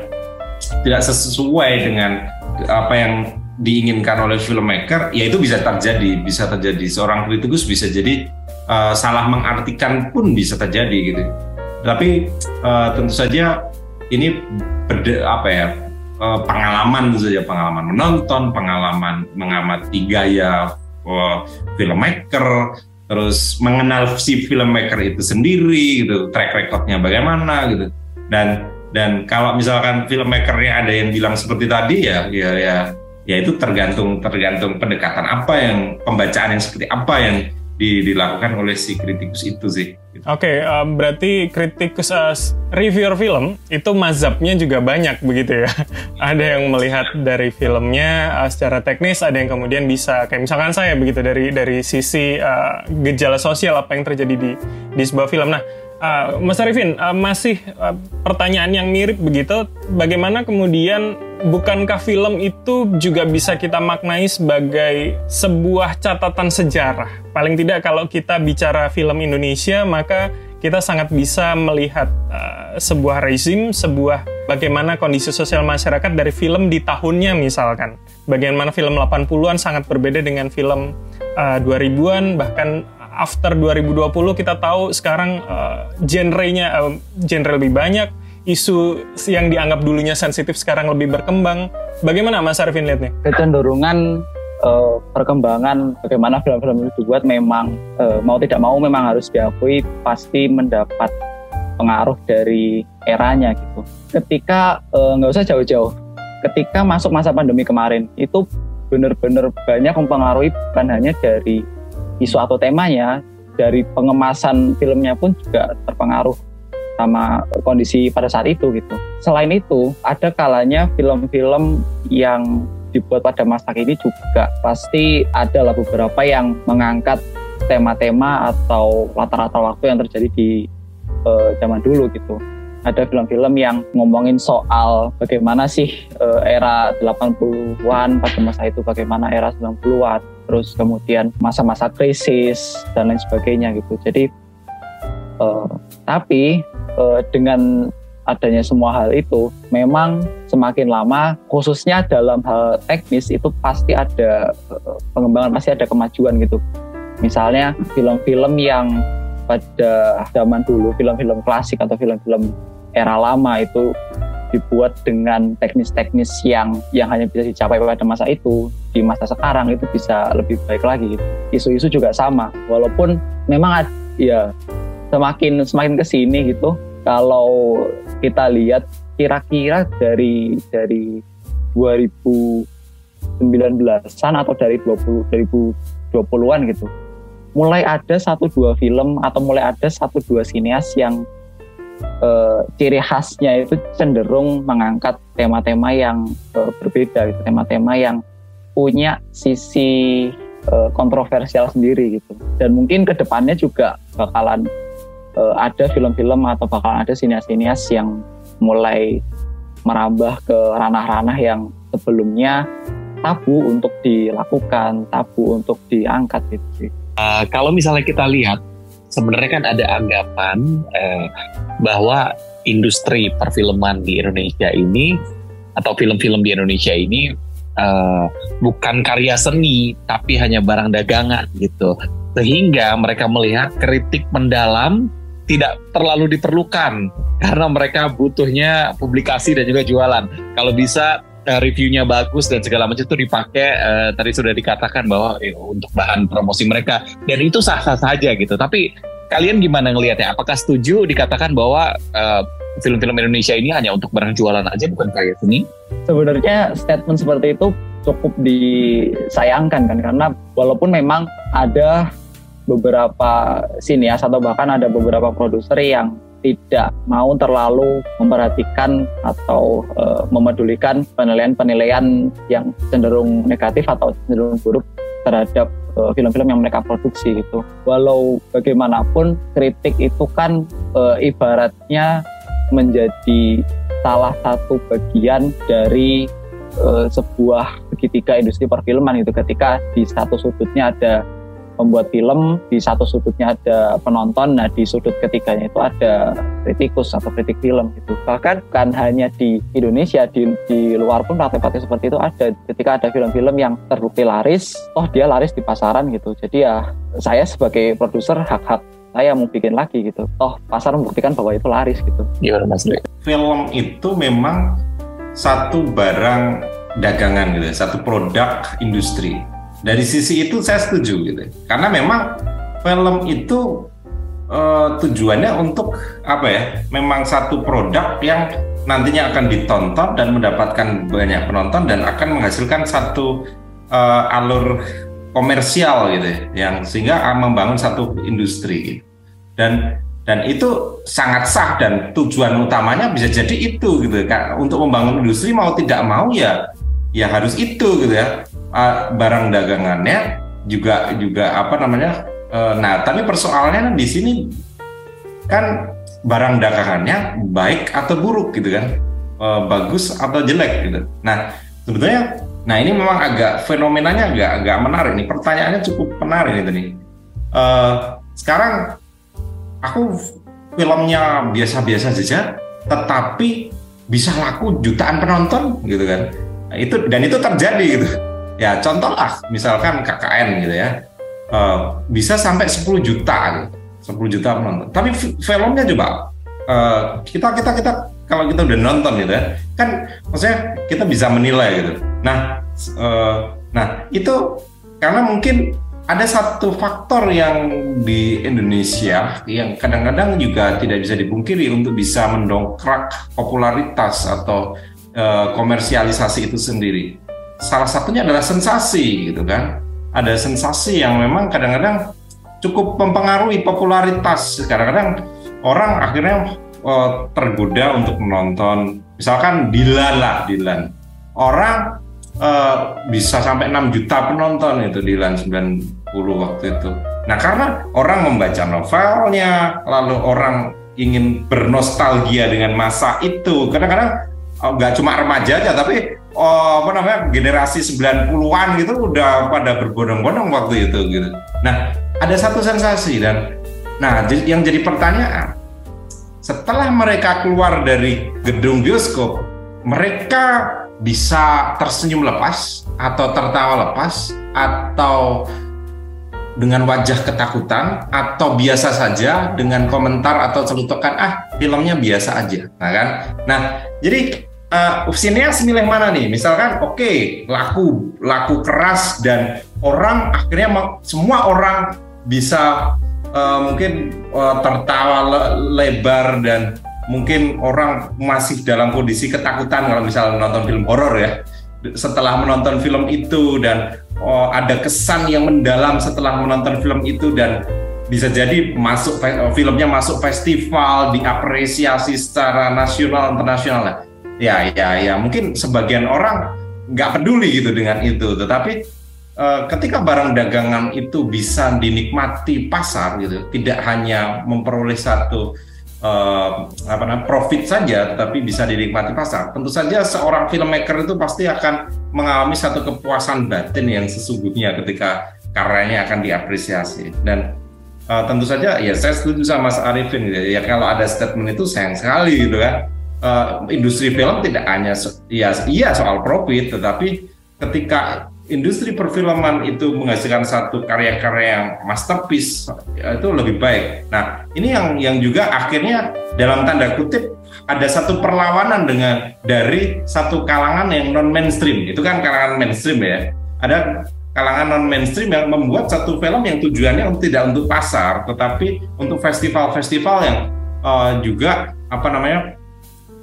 tidak sesuai dengan apa yang diinginkan oleh filmmaker, ya itu bisa terjadi, bisa terjadi seorang kritikus bisa jadi uh, salah mengartikan pun bisa terjadi gitu. Tapi uh, tentu saja ini berde, apa ya uh, pengalaman saja pengalaman menonton, pengalaman mengamati gaya oh, filmmaker terus mengenal si filmmaker itu sendiri gitu. Track recordnya bagaimana gitu. Dan dan kalau misalkan filmmakernya ada yang bilang seperti tadi ya ya ya ya itu tergantung tergantung pendekatan apa yang pembacaan yang seperti apa yang di, dilakukan oleh si kritikus itu sih. Oke, okay, um, berarti kritikus uh, reviewer film itu mazhabnya juga banyak begitu ya. ada yang melihat dari filmnya uh, secara teknis, ada yang kemudian bisa kayak misalkan saya begitu dari dari sisi uh, gejala sosial apa yang terjadi di di sebuah film. Nah, uh, Mas Arifin uh, masih uh, pertanyaan yang mirip begitu. Bagaimana kemudian bukankah film itu juga bisa kita maknai sebagai sebuah catatan sejarah? Paling tidak kalau kita bicara film Indonesia, maka kita sangat bisa melihat uh, sebuah rezim, sebuah bagaimana kondisi sosial masyarakat dari film di tahunnya misalkan. Bagaimana film 80-an sangat berbeda dengan film uh, 2000-an, bahkan after 2020 kita tahu sekarang uh, genre-nya uh, genre lebih banyak, isu yang dianggap dulunya sensitif sekarang lebih berkembang. Bagaimana Mas Arifin lihatnya? Kecenderungan uh, perkembangan bagaimana film-film itu dibuat memang uh, mau tidak mau memang harus diakui pasti mendapat pengaruh dari eranya gitu. Ketika nggak uh, usah jauh-jauh, ketika masuk masa pandemi kemarin itu benar-benar banyak mempengaruhi bukan hanya dari isu atau temanya, dari pengemasan filmnya pun juga terpengaruh sama kondisi pada saat itu gitu. Selain itu, ada kalanya film-film yang dibuat pada masa kini juga pasti ada lah beberapa yang mengangkat tema-tema atau latar-latar waktu yang terjadi di uh, zaman dulu gitu. ada film-film yang ngomongin soal bagaimana sih uh, era 80-an pada masa itu bagaimana era 90-an terus kemudian masa-masa krisis dan lain sebagainya gitu. Jadi uh, tapi uh, dengan adanya semua hal itu memang semakin lama khususnya dalam hal teknis itu pasti ada uh, pengembangan pasti ada kemajuan gitu. Misalnya film-film yang pada zaman dulu film-film klasik atau film-film era lama itu dibuat dengan teknis-teknis yang yang hanya bisa dicapai pada masa itu di masa sekarang itu bisa lebih baik lagi gitu. isu-isu juga sama walaupun memang ya semakin semakin ke sini gitu kalau kita lihat kira-kira dari dari 2019-an atau dari 20 2020-an gitu mulai ada satu dua film atau mulai ada satu dua sineas yang uh, ciri khasnya itu cenderung mengangkat tema-tema yang uh, berbeda gitu, tema-tema yang punya sisi uh, kontroversial sendiri gitu. Dan mungkin ke depannya juga bakalan uh, ada film-film atau bakalan ada sinias-sinias yang mulai merambah ke ranah-ranah yang sebelumnya tabu untuk dilakukan, tabu untuk diangkat gitu. Uh, kalau misalnya kita lihat sebenarnya kan ada anggapan eh, bahwa industri perfilman di Indonesia ini atau film-film di Indonesia ini eh, bukan karya seni tapi hanya barang dagangan gitu. Sehingga mereka melihat kritik mendalam tidak terlalu diperlukan karena mereka butuhnya publikasi dan juga jualan. Kalau bisa uh, reviewnya bagus dan segala macam itu dipakai uh, tadi sudah dikatakan bahwa eh, untuk bahan promosi mereka dan itu sah-sah saja gitu. Tapi kalian gimana ngelihatnya? Apakah setuju dikatakan bahwa film film-film Indonesia ini hanya untuk barang jualan aja bukan karya seni? Sebenarnya statement seperti itu cukup disayangkan kan karena walaupun memang ada beberapa sinias atau bahkan ada beberapa produser yang tidak mau terlalu memperhatikan atau uh, memedulikan penilaian-penilaian yang cenderung negatif atau cenderung buruk terhadap eh, film-film yang mereka produksi gitu. Walau bagaimanapun kritik itu kan uh, ibaratnya menjadi salah satu bagian dari sebuah segitiga industri perfilman gitu. Ketika di satu sudutnya ada pembuat film di satu sudutnya ada penonton nah di sudut ketiganya itu ada kritikus atau kritik film gitu. Bahkan kan hanya di Indonesia di, di luar pun praktek-praktek seperti itu ada. Ketika ada film-film yang terbukti laris toh dia laris di pasaran gitu. Jadi ya saya sebagai produser hak-hak saya mau bikin lagi gitu. Toh pasar membuktikan bahwa itu laris gitu. Gimana mas film itu memang satu barang dagangan gitu satu produk industri dari sisi itu saya setuju gitu karena memang film itu uh, tujuannya untuk apa ya memang satu produk yang nantinya akan ditonton dan mendapatkan banyak penonton dan akan menghasilkan satu uh, alur komersial gitu ya, yang sehingga membangun satu industri gitu. dan dan itu sangat sah dan tujuan utamanya bisa jadi itu gitu untuk membangun industri mau tidak mau ya ya harus itu gitu ya. Barang dagangannya juga juga apa namanya? Uh, nah tapi persoalannya kan di sini kan barang dagangannya baik atau buruk gitu kan? Uh, bagus atau jelek gitu. Nah sebetulnya nah ini memang agak fenomenanya agak agak menarik nih. Pertanyaannya cukup menarik nih nih. Uh, sekarang aku filmnya biasa-biasa saja tetapi bisa laku jutaan penonton gitu kan nah, itu dan itu terjadi gitu Ya contoh lah, misalkan KKN gitu ya, uh, bisa sampai 10 juta, gitu. 10 juta penonton. Tapi filmnya coba uh, kita kita kita kalau kita udah nonton gitu ya, kan maksudnya kita bisa menilai gitu. Nah, uh, nah itu karena mungkin ada satu faktor yang di Indonesia yang kadang-kadang juga tidak bisa dipungkiri untuk bisa mendongkrak popularitas atau uh, komersialisasi itu sendiri salah satunya adalah sensasi gitu kan. Ada sensasi yang memang kadang-kadang cukup mempengaruhi popularitas. Kadang-kadang orang akhirnya uh, tergoda untuk menonton. Misalkan Dilan lah, Dilan. Orang uh, bisa sampai 6 juta penonton itu Dilan 90 waktu itu. Nah karena orang membaca novelnya, lalu orang ingin bernostalgia dengan masa itu. Kadang-kadang nggak cuma remaja aja tapi oh, apa namanya generasi 90-an gitu udah pada berbondong-bondong waktu itu gitu. Nah, ada satu sensasi dan nah yang jadi pertanyaan setelah mereka keluar dari gedung bioskop, mereka bisa tersenyum lepas atau tertawa lepas atau dengan wajah ketakutan atau biasa saja dengan komentar atau celutukan ah filmnya biasa aja nah kan nah jadi uh, sineas milih mana nih? Misalkan oke okay, laku laku keras dan orang akhirnya semua orang bisa uh, mungkin uh, tertawa le lebar dan mungkin orang masih dalam kondisi ketakutan kalau misalnya nonton film horor ya. Setelah menonton film itu dan oh, ada kesan yang mendalam setelah menonton film itu dan bisa jadi masuk filmnya masuk festival diapresiasi secara nasional internasional ya ya ya mungkin sebagian orang nggak peduli gitu dengan itu tetapi uh, ketika barang dagangan itu bisa dinikmati pasar gitu tidak hanya memperoleh satu uh, apa namanya profit saja tetapi bisa dinikmati pasar. Tentu saja seorang filmmaker itu pasti akan mengalami satu kepuasan batin yang sesungguhnya ketika karyanya akan diapresiasi dan uh, tentu saja ya saya setuju sama Mas Arifin gitu ya kalau ada statement itu sayang sekali gitu kan. Uh, industri film tidak hanya ya iya soal profit tetapi ketika industri perfilman itu menghasilkan satu karya-karya yang masterpiece ya, itu lebih baik. Nah, ini yang yang juga akhirnya dalam tanda kutip ada satu perlawanan dengan dari satu kalangan yang non mainstream. Itu kan kalangan mainstream ya. Ada kalangan non mainstream yang membuat satu film yang tujuannya tidak untuk pasar, tetapi untuk festival-festival yang uh, juga apa namanya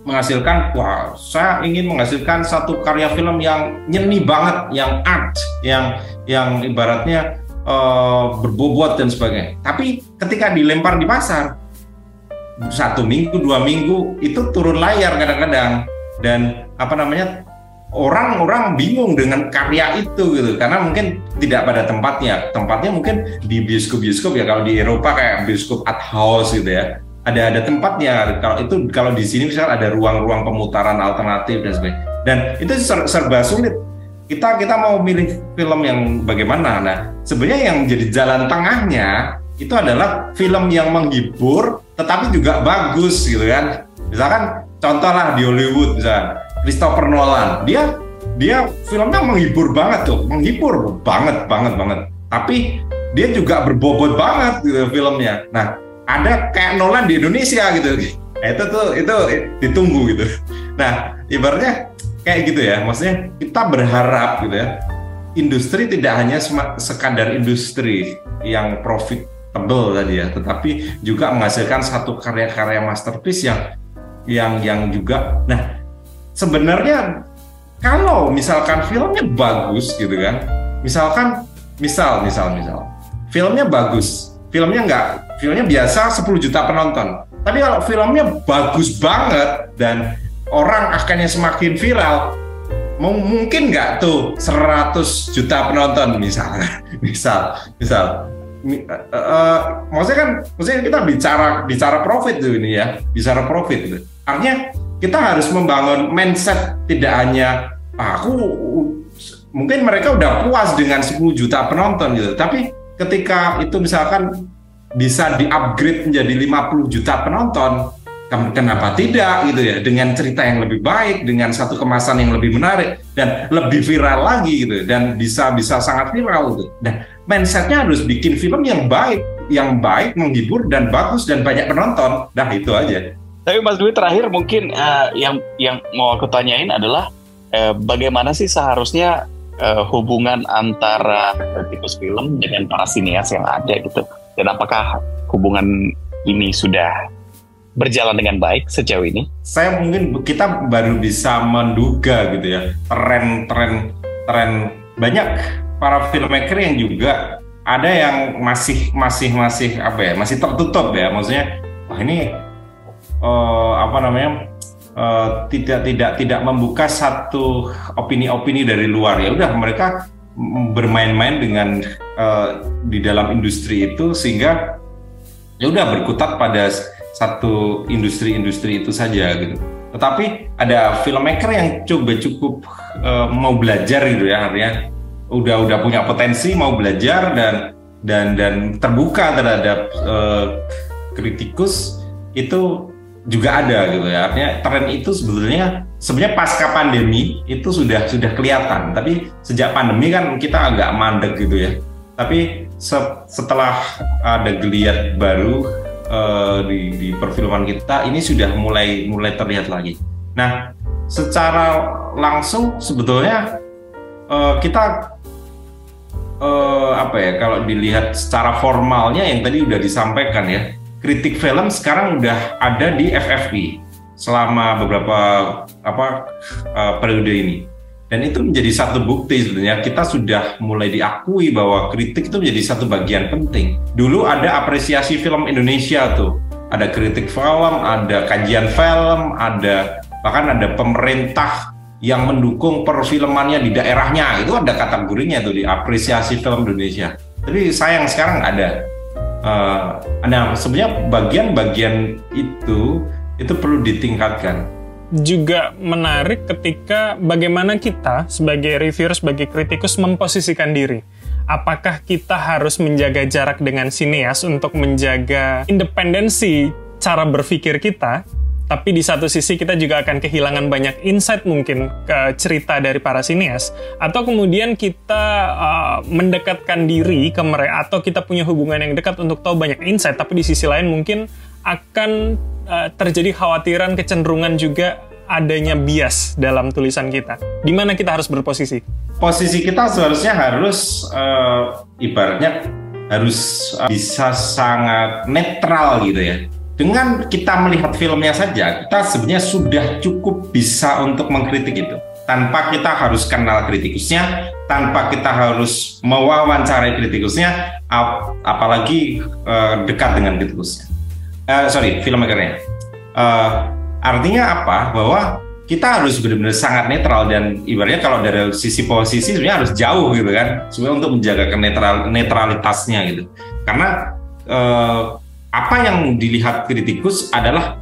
menghasilkan wah saya ingin menghasilkan satu karya film yang nyeni banget yang art yang yang ibaratnya uh, berbobot dan sebagainya. Tapi ketika dilempar di pasar satu minggu dua minggu itu turun layar kadang-kadang. Dan apa namanya orang-orang bingung dengan karya itu gitu. Karena mungkin tidak pada tempatnya. Tempatnya mungkin di bioskop-bioskop ya. Kalau di Eropa kayak bioskop art house gitu ya ada ada tempatnya. Kalau itu kalau di sini misal ada ruang-ruang pemutaran alternatif dan sebagainya. Dan itu ser serba sulit. Kita kita mau milih film yang bagaimana? Nah sebenarnya yang jadi jalan tengahnya itu adalah film yang menghibur tetapi juga bagus gitu kan. Misalkan contoh lah di Hollywood misalkan Christopher Nolan. Dia dia filmnya menghibur banget tuh. Menghibur banget banget banget. Tapi dia juga berbobot banget gitu filmnya. Nah ada kayak Nolan di Indonesia gitu. Nah, itu tuh itu ditunggu gitu. Nah, ibaratnya kayak gitu ya. Maksudnya kita berharap gitu ya. Industri tidak hanya sekadar industri yang profitable tadi ya, tetapi juga menghasilkan satu karya-karya masterpiece yang yang yang juga nah sebenarnya kalau misalkan filmnya bagus gitu kan misalkan misal misal misal filmnya bagus filmnya nggak filmnya biasa 10 juta penonton. Tapi kalau filmnya bagus banget dan orang akhirnya semakin viral, mungkin nggak tuh 100 juta penonton misalnya, misal, misal. Uh, maksudnya kan, maksudnya kita bicara bicara profit tuh ini ya, bicara profit. Artinya kita harus membangun mindset tidak hanya ah, aku mungkin mereka udah puas dengan 10 juta penonton gitu, tapi ketika itu misalkan bisa di-upgrade menjadi 50 juta penonton, kenapa tidak gitu ya? Dengan cerita yang lebih baik dengan satu kemasan yang lebih menarik dan lebih viral lagi gitu dan bisa bisa sangat viral gitu. Dan mindsetnya harus bikin film yang baik yang baik menghibur dan bagus dan banyak penonton. Dah itu aja. Tapi Mas Dwi terakhir mungkin uh, yang yang mau aku tanyain adalah uh, bagaimana sih seharusnya uh, hubungan antara kritikus film dengan para sinias yang ada gitu dan apakah hubungan ini sudah berjalan dengan baik sejauh ini? Saya mungkin kita baru bisa menduga gitu ya tren-tren tren banyak para filmmaker yang juga ada yang masih masih masih apa ya masih tertutup ya maksudnya wah ini uh, apa namanya uh, tidak tidak tidak membuka satu opini-opini dari luar ya udah mereka bermain-main dengan uh, di dalam industri itu sehingga ya udah berkutat pada satu industri-industri itu saja gitu. Tetapi ada filmmaker yang coba cukup uh, mau belajar gitu ya artinya udah udah punya potensi mau belajar dan dan dan terbuka terhadap uh, kritikus itu juga ada gitu ya artinya tren itu sebetulnya sebenarnya pasca pandemi itu sudah sudah kelihatan tapi sejak pandemi kan kita agak mandek gitu ya. Tapi se setelah ada geliat baru uh, di, di perfilman kita ini sudah mulai mulai terlihat lagi. Nah secara langsung sebetulnya uh, kita uh, apa ya kalau dilihat secara formalnya yang tadi udah disampaikan ya kritik film sekarang udah ada di FFI selama beberapa apa uh, periode ini. Dan itu menjadi satu bukti sebenarnya kita sudah mulai diakui bahwa kritik itu menjadi satu bagian penting. Dulu ada apresiasi film Indonesia tuh. Ada kritik film ada kajian film ada bahkan ada pemerintah yang mendukung perfilmannya di daerahnya. Itu ada kategorinya tuh di apresiasi film Indonesia. Tapi sayang sekarang ada. Uh, nah sebenarnya bagian-bagian itu itu perlu ditingkatkan. Juga menarik ketika bagaimana kita sebagai reviewer, sebagai kritikus memposisikan diri. Apakah kita harus menjaga jarak dengan sineas untuk menjaga independensi cara berpikir kita, tapi di satu sisi kita juga akan kehilangan banyak insight mungkin ke cerita dari para sinias atau kemudian kita uh, mendekatkan diri ke mereka atau kita punya hubungan yang dekat untuk tahu banyak insight tapi di sisi lain mungkin akan uh, terjadi khawatiran kecenderungan juga adanya bias dalam tulisan kita. Di mana kita harus berposisi? Posisi kita seharusnya harus uh, ibaratnya harus uh, bisa sangat netral gitu ya. Dengan kita melihat filmnya saja, kita sebenarnya sudah cukup bisa untuk mengkritik itu. Tanpa kita harus kenal kritikusnya, tanpa kita harus mewawancarai kritikusnya, ap apalagi uh, dekat dengan kritikusnya uh, sorry filmmakernya. Uh, artinya apa? Bahwa kita harus benar-benar sangat netral dan ibaratnya kalau dari sisi posisi sebenarnya harus jauh gitu kan supaya untuk menjaga netral netralitasnya gitu. Karena uh, apa yang dilihat kritikus adalah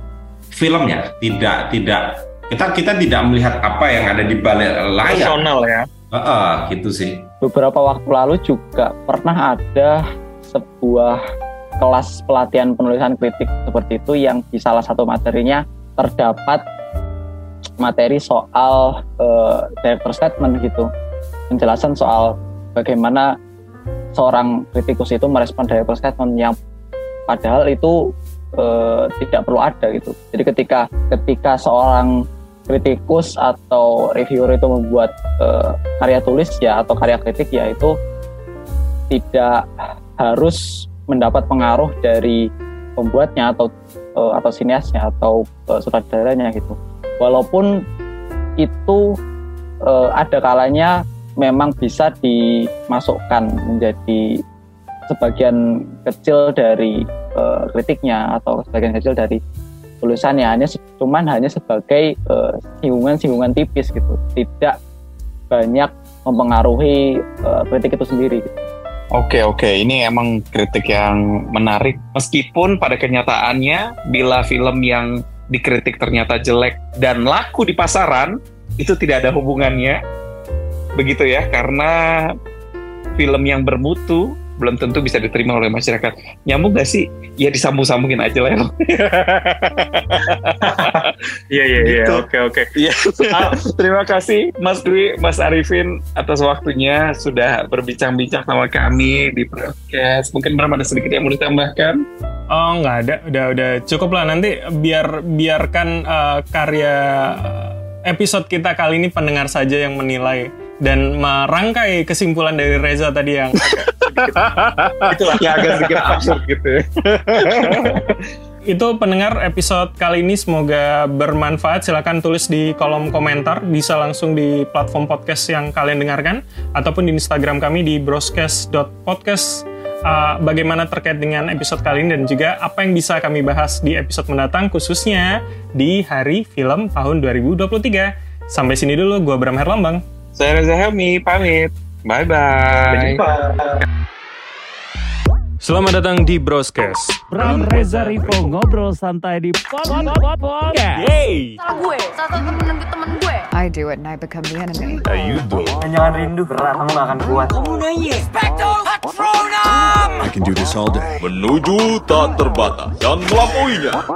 filmnya. Tidak tidak kita kita tidak melihat apa yang ada di balik layar. Personal ya. Uh, uh, gitu sih. Beberapa waktu lalu juga pernah ada sebuah kelas pelatihan penulisan kritik seperti itu yang di salah satu materinya terdapat materi soal uh, director statement gitu. Penjelasan soal bagaimana seorang kritikus itu merespon director statement yang padahal itu uh, tidak perlu ada gitu. Jadi ketika ketika seorang kritikus atau reviewer itu membuat uh, karya tulis ya atau karya kritik ya itu tidak harus mendapat pengaruh dari pembuatnya atau uh, atau sineasnya atau uh, sutradaranya gitu. Walaupun itu uh, ada kalanya memang bisa dimasukkan menjadi sebagian kecil dari uh, kritiknya atau sebagian kecil dari tulisannya hanya cuman hanya sebagai singgungan-singgungan uh, tipis gitu tidak banyak mempengaruhi uh, kritik itu sendiri gitu. Oke oke, ini emang kritik yang menarik. Meskipun pada kenyataannya, bila film yang dikritik ternyata jelek dan laku di pasaran, itu tidak ada hubungannya. Begitu ya, karena film yang bermutu belum tentu bisa diterima oleh masyarakat. Nyambung gak sih? Ya disambung-sambungin aja lah. Iya iya iya. Gitu. Oke oke. Iya. Ah, Terima kasih Mas Dwi, Mas Arifin atas waktunya sudah berbincang-bincang sama kami di podcast. Mungkin Bram ada sedikit yang mau ditambahkan? Oh nggak ada, udah udah cukup lah nanti biar biarkan uh, karya uh, episode kita kali ini pendengar saja yang menilai dan merangkai kesimpulan dari Reza tadi yang Itulah yang agak sedikit absurd gitu. ya. itu pendengar episode kali ini semoga bermanfaat. Silahkan tulis di kolom komentar, bisa langsung di platform podcast yang kalian dengarkan, ataupun di Instagram kami di broscast.podcast. Uh, bagaimana terkait dengan episode kali ini dan juga apa yang bisa kami bahas di episode mendatang khususnya di hari film tahun 2023. Sampai sini dulu, gua Bram Herlambang. Saya Reza Helmi, pamit. Bye-bye. Selamat datang di Broadcast. Bram Reza Rivo ngobrol santai di podcast. Salah gue, salah satu temen temen gue. I do it and I become the enemy. Jangan rindu berat, kamu gak akan kuat. I can do this all day. Menuju tak terbatas dan melampauinya.